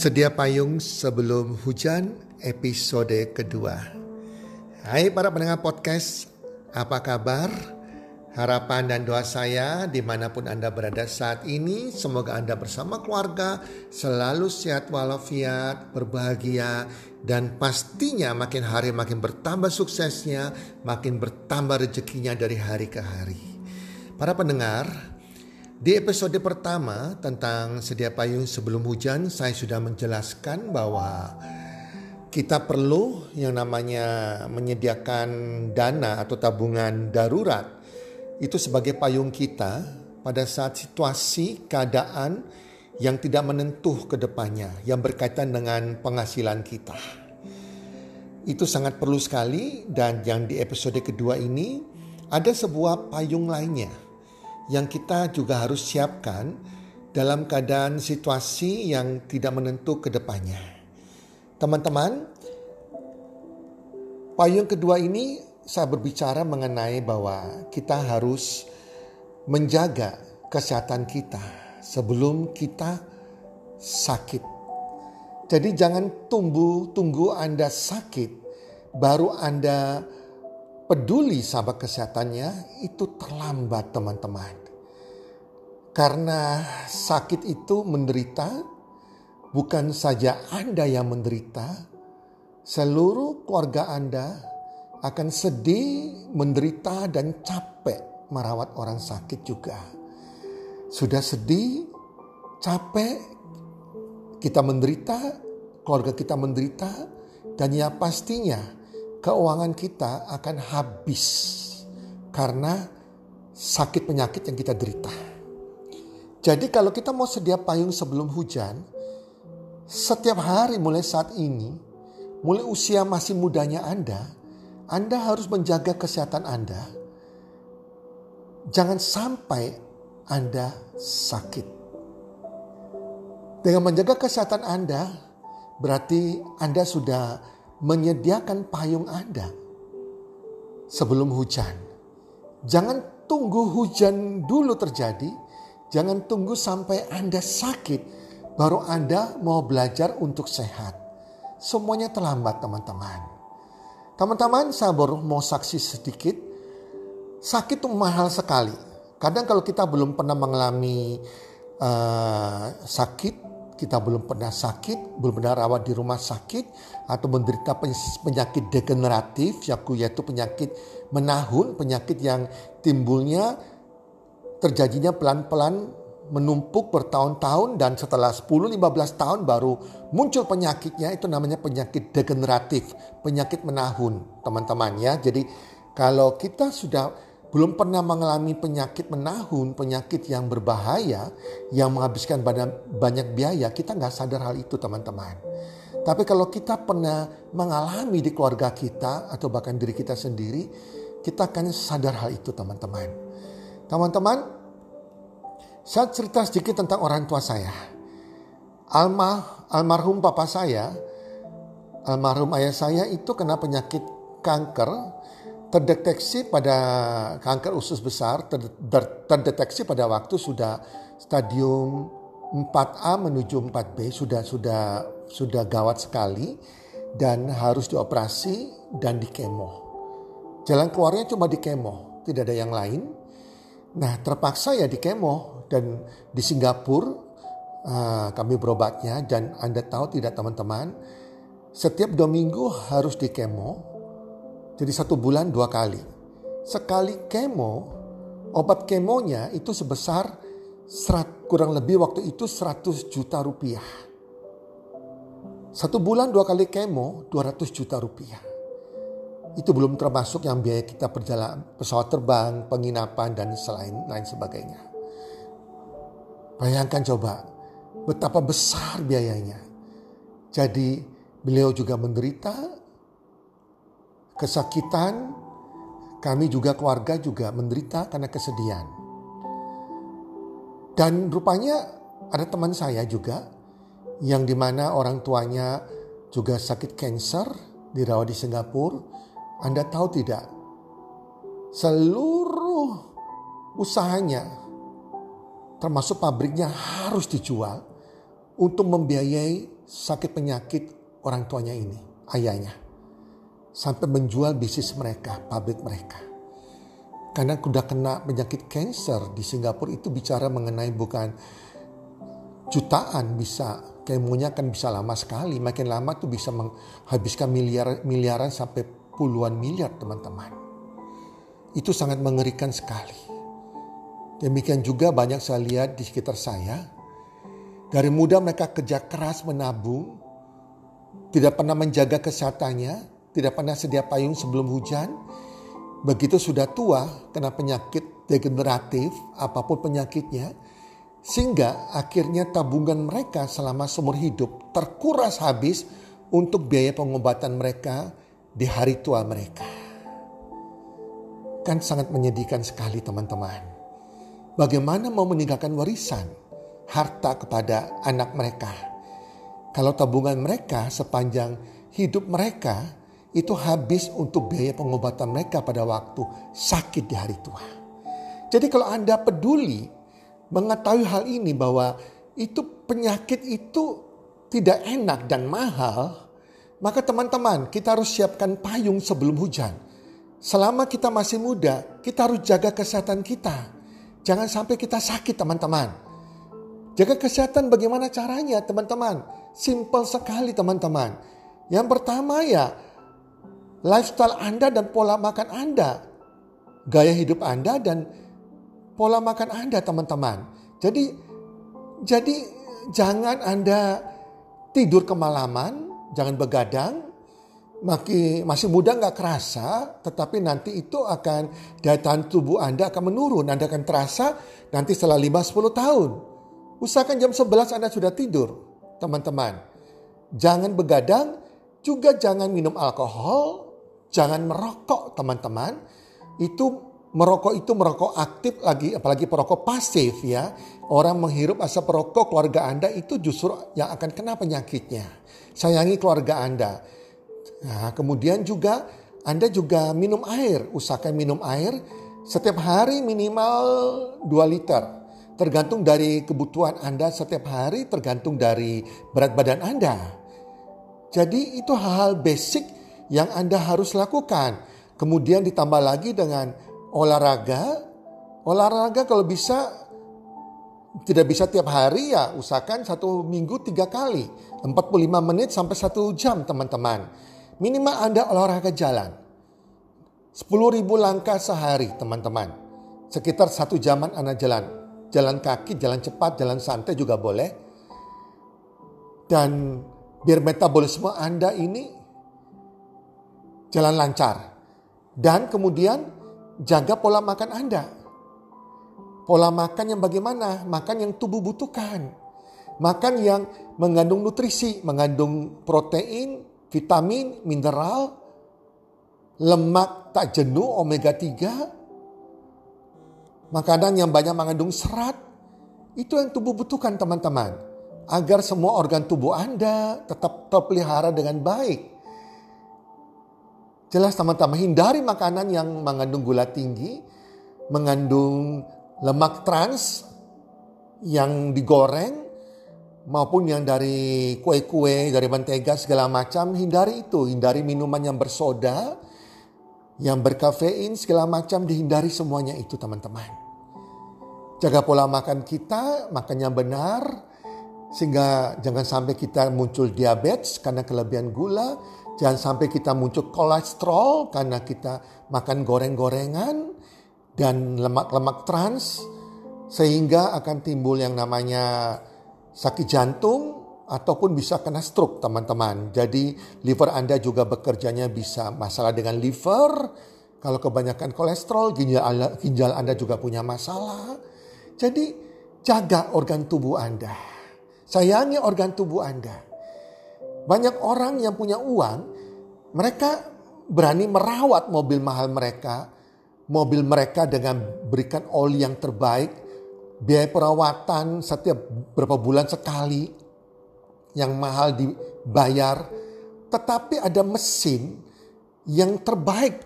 Sedia payung sebelum hujan episode kedua. Hai para pendengar podcast, apa kabar? Harapan dan doa saya di mana pun Anda berada saat ini, semoga Anda bersama keluarga selalu sehat walafiat, berbahagia, dan pastinya makin hari makin bertambah suksesnya, makin bertambah rezekinya dari hari ke hari. Para pendengar, di episode pertama tentang sedia payung sebelum hujan, saya sudah menjelaskan bahwa kita perlu yang namanya menyediakan dana atau tabungan darurat itu sebagai payung kita pada saat situasi keadaan yang tidak menentu ke depannya yang berkaitan dengan penghasilan kita. Itu sangat perlu sekali dan yang di episode kedua ini ada sebuah payung lainnya yang kita juga harus siapkan dalam keadaan situasi yang tidak menentu ke depannya. Teman-teman, payung kedua ini saya berbicara mengenai bahwa kita harus menjaga kesehatan kita sebelum kita sakit. Jadi jangan tunggu tunggu Anda sakit baru Anda peduli sama kesehatannya itu terlambat teman-teman. Karena sakit itu menderita, bukan saja Anda yang menderita, seluruh keluarga Anda akan sedih, menderita, dan capek merawat orang sakit juga. Sudah sedih, capek, kita menderita, keluarga kita menderita, dan ya pastinya keuangan kita akan habis karena sakit penyakit yang kita derita. Jadi kalau kita mau sedia payung sebelum hujan, setiap hari mulai saat ini, mulai usia masih mudanya Anda, Anda harus menjaga kesehatan Anda. Jangan sampai Anda sakit. Dengan menjaga kesehatan Anda, berarti Anda sudah menyediakan payung Anda sebelum hujan. Jangan tunggu hujan dulu terjadi, Jangan tunggu sampai Anda sakit, baru Anda mau belajar untuk sehat. Semuanya terlambat teman-teman. Teman-teman saya baru mau saksi sedikit. Sakit itu mahal sekali. Kadang kalau kita belum pernah mengalami uh, sakit, kita belum pernah sakit, belum pernah rawat di rumah sakit, atau menderita penyakit degeneratif, yaitu penyakit menahun, penyakit yang timbulnya terjadinya pelan-pelan menumpuk bertahun-tahun dan setelah 10-15 tahun baru muncul penyakitnya itu namanya penyakit degeneratif, penyakit menahun teman-teman ya. Jadi kalau kita sudah belum pernah mengalami penyakit menahun, penyakit yang berbahaya, yang menghabiskan banyak biaya, kita nggak sadar hal itu teman-teman. Tapi kalau kita pernah mengalami di keluarga kita atau bahkan diri kita sendiri, kita akan sadar hal itu teman-teman. Teman-teman, saya cerita sedikit tentang orang tua saya. Alma, almarhum papa saya, almarhum ayah saya itu kena penyakit kanker, terdeteksi pada kanker usus besar, terdeteksi pada waktu sudah stadium 4A menuju 4B, sudah sudah sudah gawat sekali dan harus dioperasi dan dikemo. Jalan keluarnya cuma dikemo, tidak ada yang lain Nah terpaksa ya di kemo dan di Singapura uh, kami berobatnya dan Anda tahu tidak teman-teman setiap dua minggu harus di kemo jadi satu bulan dua kali. Sekali kemo obat kemonya itu sebesar serat, kurang lebih waktu itu 100 juta rupiah. Satu bulan dua kali kemo 200 juta rupiah. Itu belum termasuk yang biaya kita perjalanan pesawat terbang, penginapan dan selain lain sebagainya. Bayangkan coba betapa besar biayanya. Jadi beliau juga menderita kesakitan, kami juga keluarga juga menderita karena kesedihan. Dan rupanya ada teman saya juga yang di mana orang tuanya juga sakit cancer dirawat di Singapura anda tahu tidak? Seluruh usahanya termasuk pabriknya harus dijual untuk membiayai sakit penyakit orang tuanya ini, ayahnya. Sampai menjual bisnis mereka, pabrik mereka. Karena sudah kena penyakit cancer di Singapura itu bicara mengenai bukan jutaan bisa kemonya kan bisa lama sekali makin lama tuh bisa menghabiskan miliar miliaran sampai puluhan miliar teman-teman. Itu sangat mengerikan sekali. Demikian juga banyak saya lihat di sekitar saya. Dari muda mereka kerja keras menabung. Tidak pernah menjaga kesehatannya. Tidak pernah sedia payung sebelum hujan. Begitu sudah tua kena penyakit degeneratif apa pun penyakitnya. Sehingga akhirnya tabungan mereka selama seumur hidup terkuras habis untuk biaya pengobatan mereka di hari tua mereka. Kan sangat menyedihkan sekali teman-teman. Bagaimana mau meninggalkan warisan harta kepada anak mereka. Kalau tabungan mereka sepanjang hidup mereka itu habis untuk biaya pengobatan mereka pada waktu sakit di hari tua. Jadi kalau Anda peduli mengetahui hal ini bahwa itu penyakit itu tidak enak dan mahal, maka teman-teman, kita harus siapkan payung sebelum hujan. Selama kita masih muda, kita harus jaga kesehatan kita. Jangan sampai kita sakit, teman-teman. Jaga kesehatan bagaimana caranya, teman-teman? Simple sekali, teman-teman. Yang pertama ya, lifestyle Anda dan pola makan Anda. Gaya hidup Anda dan pola makan Anda, teman-teman. Jadi, jadi jangan Anda tidur kemalaman, jangan begadang. Maki, masih muda nggak kerasa, tetapi nanti itu akan daya tahan tubuh Anda akan menurun. Anda akan terasa nanti setelah 5-10 tahun. Usahakan jam 11 Anda sudah tidur, teman-teman. Jangan begadang, juga jangan minum alkohol, jangan merokok, teman-teman. Itu merokok itu merokok aktif lagi, apalagi perokok pasif ya. Orang menghirup asap rokok keluarga Anda itu justru yang akan kena penyakitnya. Sayangi keluarga Anda. Nah, kemudian juga Anda juga minum air. Usahakan minum air setiap hari minimal 2 liter. Tergantung dari kebutuhan Anda setiap hari, tergantung dari berat badan Anda. Jadi itu hal-hal basic yang Anda harus lakukan. Kemudian ditambah lagi dengan olahraga. Olahraga kalau bisa tidak bisa tiap hari ya usahakan satu minggu tiga kali. 45 menit sampai satu jam teman-teman. Minimal Anda olahraga jalan. 10 ribu langkah sehari teman-teman. Sekitar satu jaman Anda jalan. Jalan kaki, jalan cepat, jalan santai juga boleh. Dan biar metabolisme Anda ini jalan lancar. Dan kemudian jaga pola makan Anda Pola makan yang bagaimana? Makan yang tubuh butuhkan. Makan yang mengandung nutrisi, mengandung protein, vitamin, mineral, lemak tak jenuh, omega 3. Makanan yang banyak mengandung serat. Itu yang tubuh butuhkan teman-teman. Agar semua organ tubuh Anda tetap terpelihara dengan baik. Jelas teman-teman, hindari makanan yang mengandung gula tinggi, mengandung lemak trans yang digoreng maupun yang dari kue-kue, dari mentega segala macam, hindari itu. Hindari minuman yang bersoda, yang berkafein segala macam, dihindari semuanya itu teman-teman. Jaga pola makan kita, makannya benar, sehingga jangan sampai kita muncul diabetes karena kelebihan gula, jangan sampai kita muncul kolesterol karena kita makan goreng-gorengan dan lemak-lemak trans, sehingga akan timbul yang namanya sakit jantung ataupun bisa kena stroke teman-teman. Jadi liver Anda juga bekerjanya bisa masalah dengan liver, kalau kebanyakan kolesterol, ginjal, ginjal Anda juga punya masalah. Jadi jaga organ tubuh Anda. Sayangi organ tubuh Anda. Banyak orang yang punya uang, mereka berani merawat mobil mahal mereka, mobil mereka dengan berikan oli yang terbaik, biaya perawatan setiap berapa bulan sekali yang mahal dibayar, tetapi ada mesin yang terbaik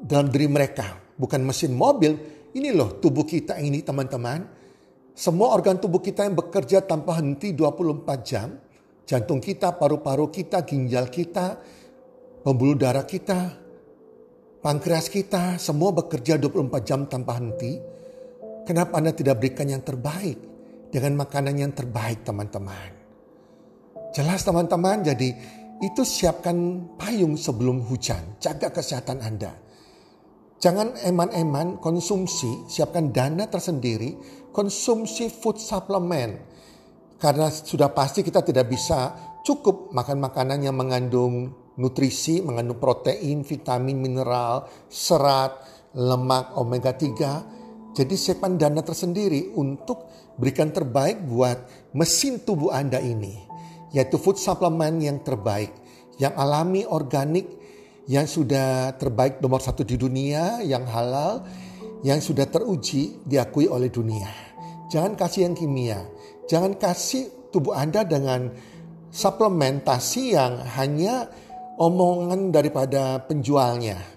dalam diri mereka, bukan mesin mobil, ini loh tubuh kita ini teman-teman. Semua organ tubuh kita yang bekerja tanpa henti 24 jam. Jantung kita, paru-paru kita, ginjal kita, pembuluh darah kita, pankreas kita, semua bekerja 24 jam tanpa henti. Kenapa Anda tidak berikan yang terbaik dengan makanan yang terbaik teman-teman? Jelas teman-teman, jadi itu siapkan payung sebelum hujan. Jaga kesehatan Anda. Jangan eman-eman konsumsi, siapkan dana tersendiri, konsumsi food supplement. Karena sudah pasti kita tidak bisa cukup makan makanan yang mengandung nutrisi, mengandung protein, vitamin, mineral, serat, lemak, omega 3. Jadi siapkan dana tersendiri untuk berikan terbaik buat mesin tubuh Anda ini. Yaitu food supplement yang terbaik, yang alami, organik, yang sudah terbaik nomor satu di dunia, yang halal, yang sudah teruji, diakui oleh dunia. Jangan kasih yang kimia. Jangan kasih tubuh Anda dengan suplementasi yang hanya omongan daripada penjualnya.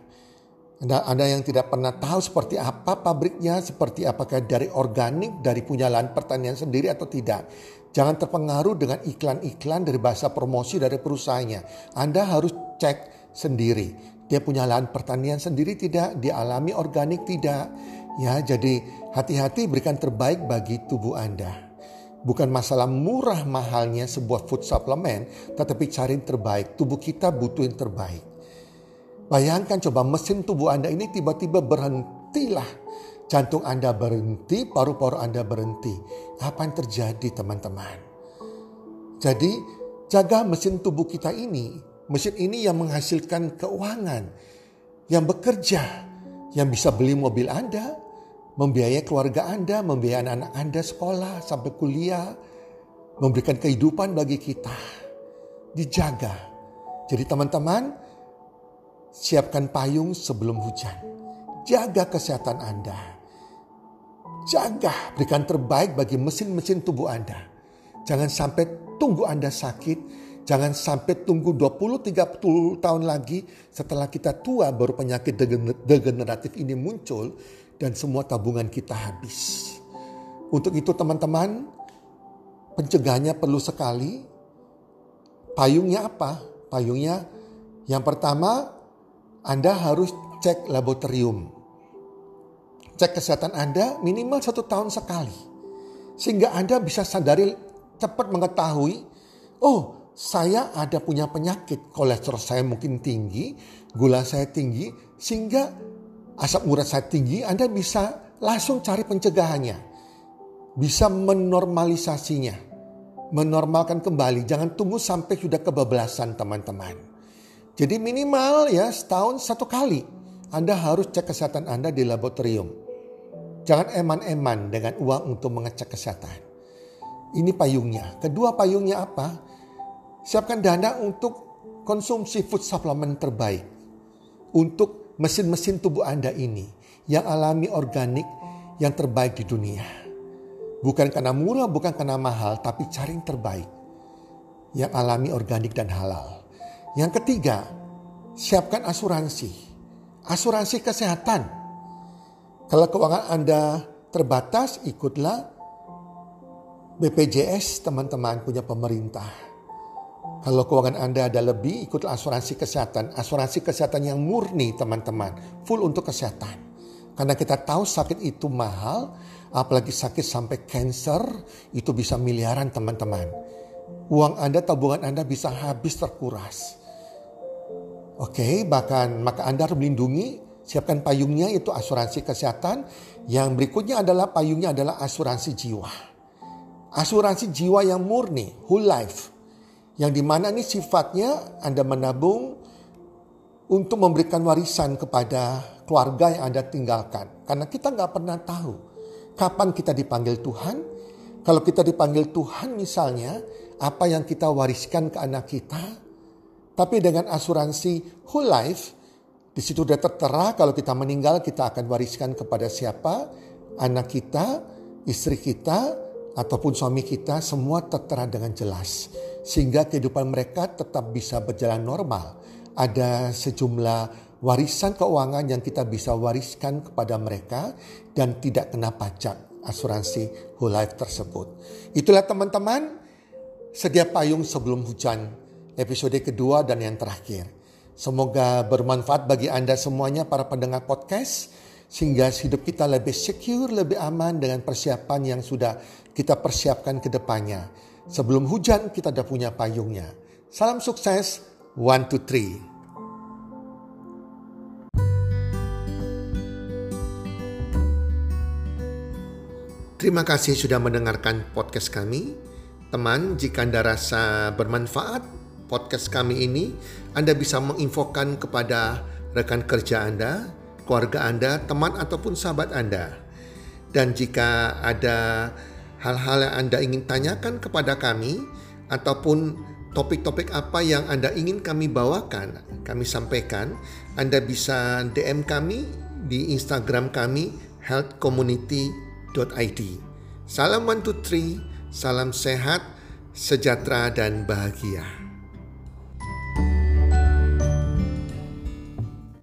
Anda, Anda yang tidak pernah tahu seperti apa pabriknya, seperti apakah dari organik, dari punya lahan pertanian sendiri atau tidak. Jangan terpengaruh dengan iklan-iklan dari bahasa promosi dari perusahaannya. Anda harus cek sendiri. Dia punya lahan pertanian sendiri tidak, dia alami organik tidak. Ya, jadi hati-hati berikan terbaik bagi tubuh Anda. Bukan masalah murah mahalnya sebuah food supplement, tetapi cari yang terbaik. Tubuh kita butuh yang terbaik. Bayangkan coba mesin tubuh Anda ini tiba-tiba berhentilah. Jantung Anda berhenti, paru-paru Anda berhenti. Apa yang terjadi teman-teman? Jadi jaga mesin tubuh kita ini Mesin ini yang menghasilkan keuangan, yang bekerja, yang bisa beli mobil Anda, membiayai keluarga Anda, membiayai anak-anak Anda sekolah sampai kuliah, memberikan kehidupan bagi kita. Dijaga. Jadi teman-teman, siapkan payung sebelum hujan. Jaga kesehatan Anda. Jaga, berikan terbaik bagi mesin-mesin tubuh Anda. Jangan sampai tunggu Anda sakit, Jangan sampai tunggu 20-30 tahun lagi setelah kita tua baru penyakit degeneratif ini muncul dan semua tabungan kita habis. Untuk itu teman-teman, pencegahannya perlu sekali. Payungnya apa? Payungnya yang pertama Anda harus cek laboratorium. Cek kesehatan Anda minimal satu tahun sekali. Sehingga Anda bisa sadari cepat mengetahui, oh saya ada punya penyakit, kolesterol saya mungkin tinggi, gula saya tinggi, sehingga asap urat saya tinggi, Anda bisa langsung cari pencegahannya. Bisa menormalisasinya, menormalkan kembali. Jangan tunggu sampai sudah kebablasan teman-teman. Jadi minimal ya setahun satu kali Anda harus cek kesehatan Anda di laboratorium. Jangan eman-eman dengan uang untuk mengecek kesehatan. Ini payungnya. Kedua payungnya apa? Siapkan dana untuk konsumsi food supplement terbaik. Untuk mesin-mesin tubuh Anda ini yang alami organik yang terbaik di dunia. Bukan karena murah, bukan karena mahal, tapi cari yang terbaik. Yang alami organik dan halal. Yang ketiga, siapkan asuransi. Asuransi kesehatan. Kalau keuangan Anda terbatas, ikutlah BPJS teman-teman punya pemerintah kalau keuangan Anda ada lebih, ikut asuransi kesehatan. Asuransi kesehatan yang murni teman-teman. Full untuk kesehatan. Karena kita tahu sakit itu mahal, apalagi sakit sampai cancer, itu bisa miliaran teman-teman. Uang Anda, tabungan Anda bisa habis terkuras. Oke, okay, bahkan maka Anda harus melindungi, siapkan payungnya itu asuransi kesehatan. Yang berikutnya adalah payungnya adalah asuransi jiwa. Asuransi jiwa yang murni, whole life. Yang di mana ini sifatnya Anda menabung untuk memberikan warisan kepada keluarga yang Anda tinggalkan. Karena kita nggak pernah tahu kapan kita dipanggil Tuhan. Kalau kita dipanggil Tuhan misalnya, apa yang kita wariskan ke anak kita, tapi dengan asuransi whole life, di situ sudah tertera kalau kita meninggal kita akan wariskan kepada siapa, anak kita, istri kita, ataupun suami kita, semua tertera dengan jelas. Sehingga kehidupan mereka tetap bisa berjalan normal. Ada sejumlah warisan keuangan yang kita bisa wariskan kepada mereka dan tidak kena pajak asuransi whole life tersebut. Itulah teman-teman, sedia payung sebelum hujan episode kedua dan yang terakhir. Semoga bermanfaat bagi Anda semuanya para pendengar podcast sehingga hidup kita lebih secure, lebih aman dengan persiapan yang sudah kita persiapkan ke depannya. Sebelum hujan kita sudah punya payungnya. Salam sukses, one, two, three. Terima kasih sudah mendengarkan podcast kami. Teman, jika Anda rasa bermanfaat, podcast kami ini, Anda bisa menginfokan kepada rekan kerja Anda, keluarga Anda, teman ataupun sahabat Anda. Dan jika ada hal-hal yang Anda ingin tanyakan kepada kami ataupun topik-topik apa yang Anda ingin kami bawakan, kami sampaikan, Anda bisa DM kami di Instagram kami healthcommunity.id. Salam one two three, salam sehat, sejahtera dan bahagia.